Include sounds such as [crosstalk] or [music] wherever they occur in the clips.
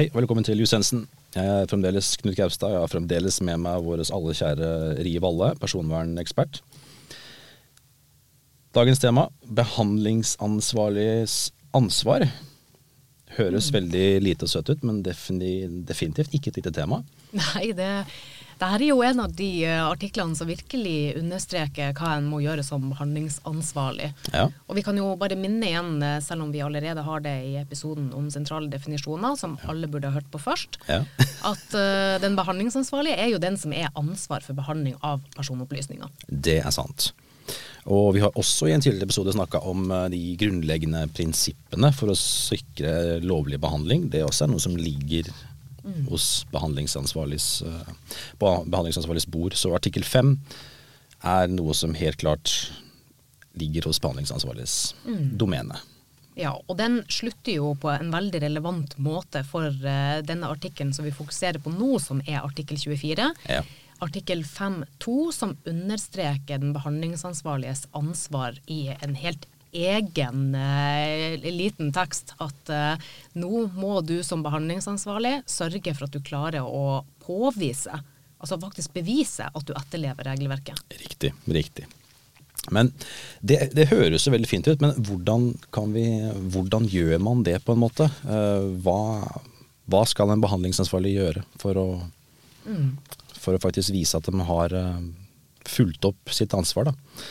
Hei, og velkommen til Jusensen. Jeg er fremdeles Knut Gaustad. Jeg har fremdeles med meg vår alle kjære Rie Valle, personvernekspert. Dagens tema behandlingsansvarliges ansvar. Høres veldig lite og søtt ut, men definitivt ikke et lite tema. Nei, det, det her er jo en av de uh, artiklene som virkelig understreker hva en må gjøre som behandlingsansvarlig. Ja. Og vi kan jo bare minne igjen, uh, selv om vi allerede har det i episoden om sentrale definisjoner, som ja. alle burde ha hørt på først, ja. [laughs] at uh, den behandlingsansvarlige er jo den som er ansvar for behandling av personopplysninger. Det er sant. Og vi har også i en tidligere episode snakka om de grunnleggende prinsippene for å sikre lovlig behandling. Det også er noe som ligger mm. hos behandlingsansvarligs, eh, behandlingsansvarligs bord. Så artikkel fem er noe som helt klart ligger hos behandlingsansvarligs mm. domene. Ja, og den slutter jo på en veldig relevant måte for uh, denne artikkelen som vi fokuserer på nå, som er artikkel 24. Ja. Artikkel 5-2 som understreker den behandlingsansvarliges ansvar i en helt egen eh, liten tekst at eh, nå må du som behandlingsansvarlig sørge for at du klarer å påvise, altså faktisk bevise at du etterlever regelverket. Riktig. Riktig. Men det, det høres jo veldig fint ut, men hvordan, vi, hvordan gjør man det på en måte? Eh, hva, hva skal en behandlingsansvarlig gjøre for å, mm. for å faktisk vise at de har eh, fulgt opp sitt ansvar? da?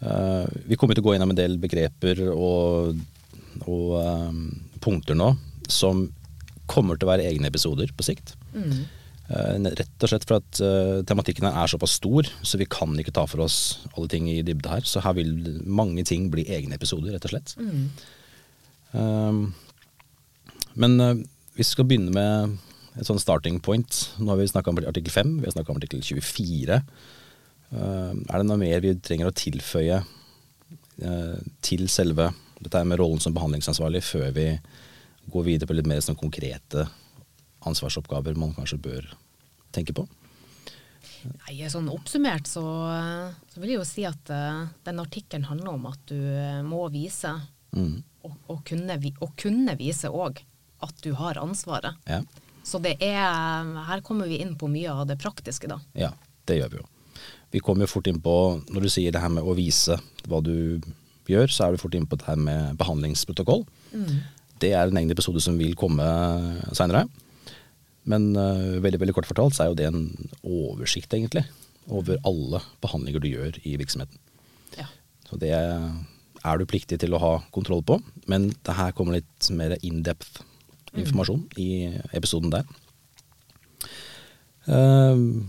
Uh, vi kommer til å gå gjennom en del begreper og, og um, punkter nå som kommer til å være egne episoder på sikt. Mm. Uh, rett og slett for at uh, tematikken er såpass stor, så vi kan ikke ta for oss alle ting i dybde her. Så her vil mange ting bli egne episoder, rett og slett. Mm. Uh, men vi skal begynne med et sånn starting point. Nå har vi snakka om artikkel 5, vi har snakka om artikkel 24. Eh, er det noe mer vi trenger å tilføye eh, til selve dette med rollen som behandlingsansvarlig, før vi går videre på litt mer sånn konkrete ansvarsoppgaver man kanskje bør tenke på? Nei, sånn Oppsummert så, så, vil jeg jo si at uh, den artikkelen handler om at du må vise, mm. og, og, kunne, og, kunne, vise òg, at du har ansvaret. Ja. Så det er Her kommer vi inn på mye av det praktiske, da. Ja, det gjør vi jo. Vi kommer jo fort inn på, når du sier det her med å vise hva du gjør, så er du fort inn på det her med behandlingsprotokoll. Mm. Det er en egen episode som vil komme seinere. Men uh, veldig veldig kort fortalt så er jo det en oversikt, egentlig, over alle behandlinger du gjør i virksomheten. Ja. Så det er du pliktig til å ha kontroll på. Men det her kommer litt mer in depth informasjon mm. i episoden der. Uh,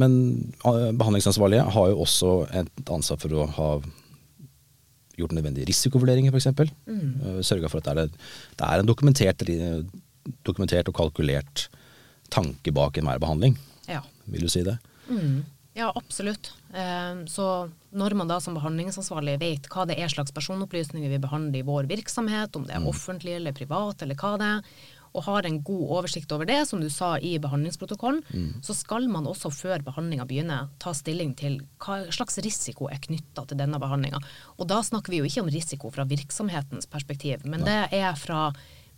men eh, behandlingsansvarlige har jo også et ansvar for å ha gjort nødvendige risikovurderinger, f.eks. Mm. Eh, Sørga for at det er, det er en dokumentert, dokumentert, og kalkulert tanke bak enhver behandling. Ja. Vil du si det? Mm. Ja, absolutt. Eh, så når man da som behandlingsansvarlig vet hva det er slags personopplysninger vi behandler i vår virksomhet, om det er mm. offentlig eller privat eller hva det er, og har en god oversikt over det, som du sa i behandlingsprotokollen, mm. så skal man også før behandlinga begynner ta stilling til hva slags risiko er knytta til denne behandlinga. Og da snakker vi jo ikke om risiko fra virksomhetens perspektiv, men det er fra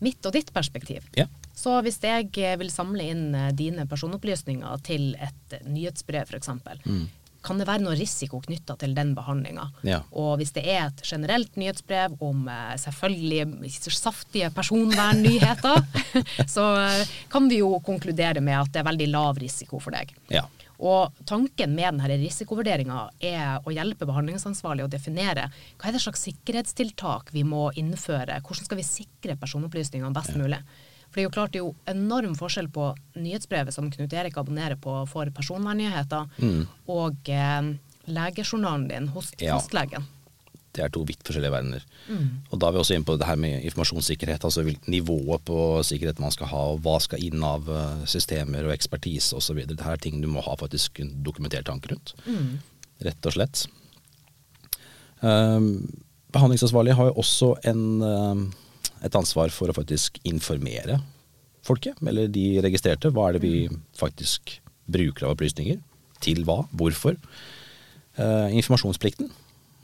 mitt og ditt perspektiv. Ja. Så hvis jeg vil samle inn eh, dine personopplysninger til et nyhetsbrev f.eks., mm kan det være noe risiko knytta til den behandlinga. Ja. Og hvis det er et generelt nyhetsbrev om eh, selvfølgelig saftige personvernnyheter, [laughs] så eh, kan vi jo konkludere med at det er veldig lav risiko for deg. Ja. Og tanken med denne risikovurderinga er å hjelpe behandlingsansvarlig å definere hva er det slags sikkerhetstiltak vi må innføre, hvordan skal vi sikre personopplysningene best ja. For det er jo klart det er jo enorm forskjell på nyhetsbrevet som Knut Erik abonnerer på for personvernnyheter, mm. og eh, legejournalen din hos ja. fastlegen. Det er to vidt forskjellige verdener. Mm. Og da er vi også inne på det her med informasjonssikkerhet. Altså nivået på sikkerhet man skal ha, og hva skal inn av eh, systemer og ekspertise osv. Det her er ting du må ha faktisk en dokumentert tanke rundt. Mm. Rett og slett. Um, behandlingsansvarlig har jo også en um, et ansvar for å faktisk informere folket, eller de registrerte. Hva er det vi faktisk bruker av opplysninger? Til hva? Hvorfor? Eh, informasjonsplikten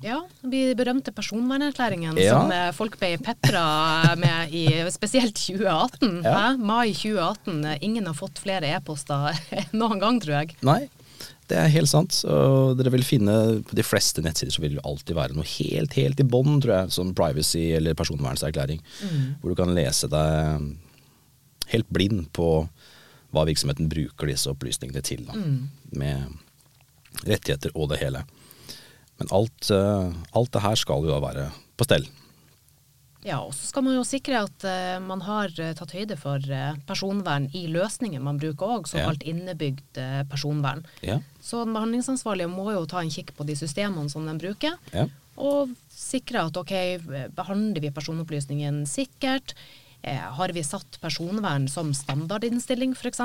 Ja, de berømte personvernerklæringen Ja. som eh, folk ble pepra med i spesielt 2018. Ja. Mai 2018. Eh, Ingen har fått flere e-poster [laughs] noen gang, tror jeg. Nei, det er helt sant. Og dere vil finne på de fleste nettsider så vil det alltid være noe helt, helt i bånn, tror jeg, som privacy eller personvernserklæring. Hvor du kan lese deg helt blind på hva virksomheten bruker disse opplysningene til. Da, Med rettigheter og det hele. Men alt, eh, alt det her skal jo da være på stell. Ja, og så skal man jo sikre at uh, man har eh, tatt høyde for uh, personvern i løsningen man bruker òg, Ja. såkalt innebygd uh, personvern. Ja. Så den behandlingsansvarlige må jo ta en kikk på de systemene som de bruker, Ja. og sikre at ok, behandler vi personopplysningen sikkert? Har vi satt personvern som standardinnstilling f.eks.?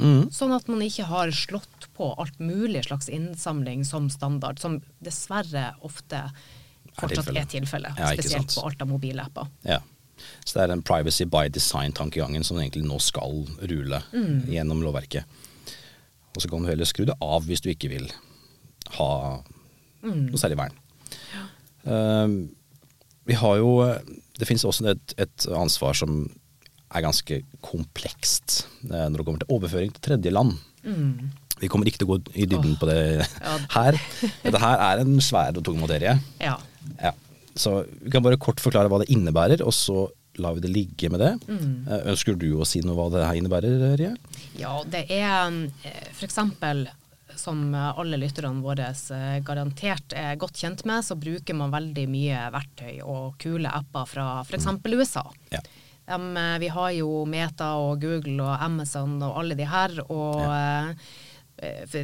Mm. Sånn at man ikke har slått på alt mulig slags innsamling som standard, som dessverre ofte fortsatt er tilfellet. Ja, spesielt på alt av mobilapper. Ja. Så det er den privacy by design-tankegangen som egentlig nå skal rule gjennom lovverket. Og så kan du heller skru det av hvis du ikke vil ha noe særlig vern. Uh, vi har jo Det finnes også et, et ansvar som er ganske komplekst uh, når det kommer til overføring til tredjeland. Vi kommer ikke til å gå i dybden på det Ja. [laughs] her. Dette her er en svær og tung materie. Ja. Ja, så vi kan bare kort forklare hva det innebærer, og så lar vi det ligge med det. Mm. Ønsker du å si noe hva det her innebærer, Rie? Ja, det er f.eks. som alle lytterne våre eh, garantert er godt kjent med, så bruker man veldig mye verktøy og kule apper fra f.eks. USA. Ja. Eh, vi har jo Meta og Google og Amazon og alle de her, og eh, for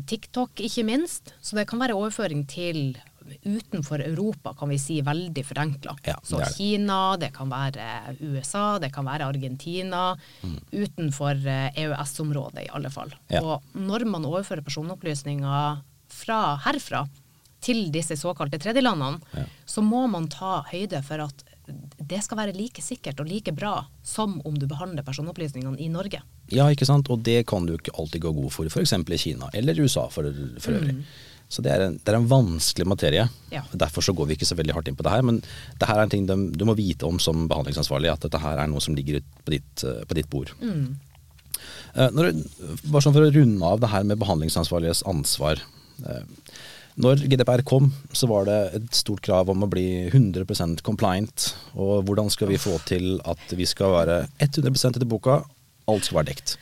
TikTok ikke minst. Så det kan være overføring til utenfor Europa, kan vi si veldig forenkla. Ja, så det det. Kina, det kan være USA, det kan være Argentina. Utenfor eh, EØS-området, i alle fall. Ja. Og når man overfører personopplysninger fra herfra til disse såkalte tredjelandene, Ja. så må man ta høyde for at det skal være like sikkert og like bra som om du behandler personopplysningene i Norge. Ja, ikke sant? Og det kan du ikke alltid gå god for, f.eks. i Kina, eller USA for, for øvrig. Så det er, en, det er en vanskelig materie. Ja. Derfor så går vi ikke så veldig hardt inn på det her. Men det her er en ting de, du må vite om som behandlingsansvarlig, at dette her er noe som ligger på ditt, eh, på ditt bord. Mm. Når, bare sånn for å runde av det her med behandlingsansvarliges ansvar. Eh, Når GDPR kom, så var det et stort krav om å bli 100% compliant. Og hvordan skal vi få til at vi skal være 100% etter boka, alt skal være dekt.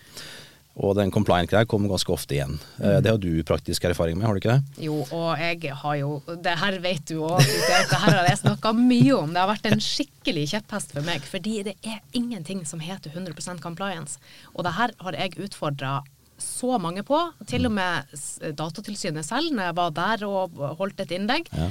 Og den compliant-greia kommer ganske ofte igjen. Mm. Det har du praktisk erfaring med, har du ikke det? Jo, og jeg har jo Det her vet du òg, det her har jeg snakka mye om. Det har vært en skikkelig kjepphest for meg, fordi det er ingenting som heter 100% compliance. Og det her har jeg utfordra så mange på, til og med Datatilsynet selv, når jeg var der og holdt et innlegg. Ja.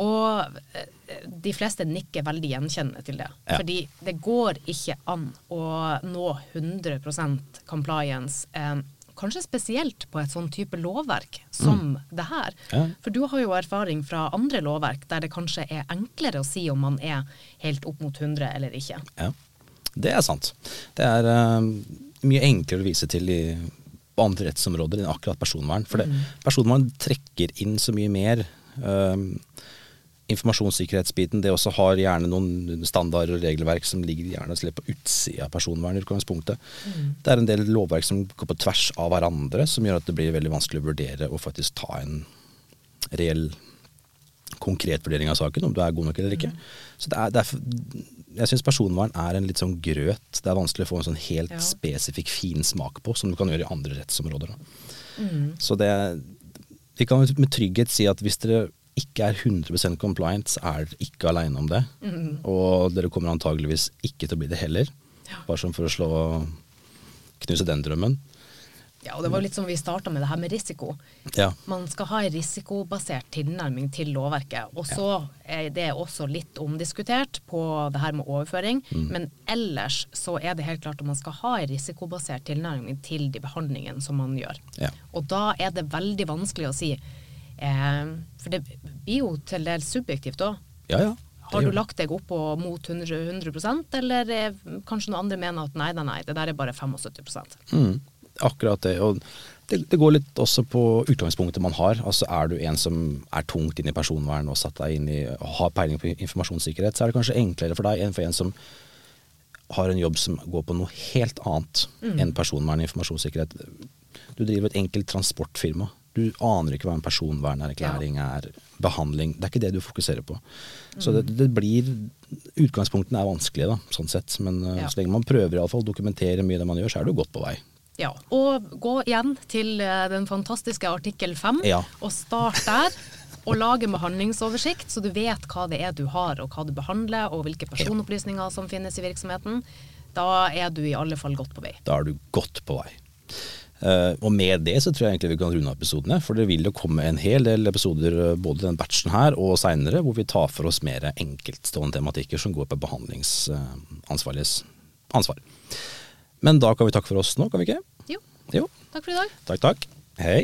Og eh, de fleste nikker veldig gjenkjennende til det. Ja. Fordi det går ikke an å nå 100% compliance, eh, kanskje spesielt på et sånn type lovverk som det her. Ja. For du har jo erfaring fra andre lovverk der det kanskje er enklere å si om man er helt opp mot 100 eller ikke. Ja, det er sant. Det er uh, mye enklere å vise til i, andre rettsområder enn akkurat personvern. For det, personvern trekker inn så mye mer. Um, informasjonssikkerhetsbiten, det også har gjerne noen standarder og regelverk som ligger gjerne litt på utsida av personvern i utgangspunktet. Det er en del lovverk som går på tvers av hverandre, som gjør at det blir veldig vanskelig å vurdere og faktisk ta en reell konkret vurdering av saken, om du er god nok eller ikke. Så det er, derfor, jeg syns personvern er en litt sånn grøt. Det er vanskelig å få en sånn helt Ja. spesifikk fin smak på, som du kan gjøre i andre rettsområder. Mm. Så det Vi kan med trygghet si at hvis dere ikke er 100 compliant, så er dere ikke aleine om det. Og dere kommer antageligvis ikke til å bli det heller. Ja. Bare sånn for å slå knuse den drømmen. Ja, og det var litt som vi starta med det her med risiko. Ja. Man skal ha en risikobasert tilnærming til lovverket. Og så er det også litt omdiskutert på det her med overføring. Men ellers så er det helt klart at man skal ha en risikobasert tilnærming til de behandlingene som man gjør. Ja. Og da er det veldig vanskelig å si. Eh, for det blir jo til dels subjektivt òg. Ja, ja. Har du lagt deg opp mot 100, 100 eller eh, kanskje noen andre mener at nei, nei, nei, det der er bare 75 Mm. Akkurat det. Og det, det, går litt også på utgangspunktet man har. Altså Er du en som er tungt inn i personvern og satt deg inn i, har peiling på informasjonssikkerhet, så er det kanskje enklere for deg enn for en som har en jobb som går på noe helt annet mm. enn personvern og informasjonssikkerhet. Du driver et enkelt transportfirma. Du aner ikke hva en personvernerklæring ja. er, behandling. Det er ikke det du fokuserer på. Mm. Så det, det, blir Utgangspunktene er vanskelige, da, sånn sett. Men eh, ja. så lenge man prøver i alle fall, å dokumentere mye av det man gjør, så er du godt på vei. Ja, og gå igjen til eh, den fantastiske artikkel 5, ja. og start der. Og lage en behandlingsoversikt, så du vet hva det er du har, og hva du behandler, og hvilke personopplysninger som finnes i virksomheten. Da er du i alle fall godt på vei. Da er du godt på vei. Uh, og med det så tror jeg egentlig vi kan runde episodene. For det vil jo komme en hel del episoder eh, både den batchen her og seinere hvor vi tar for oss mer enkeltstående tematikker som går på behandlingsansvarliges ansvar. Men da kan vi takke for oss nå, kan vi ikke? Jo. jo. Takk for i dag. Takk, takk. Hei.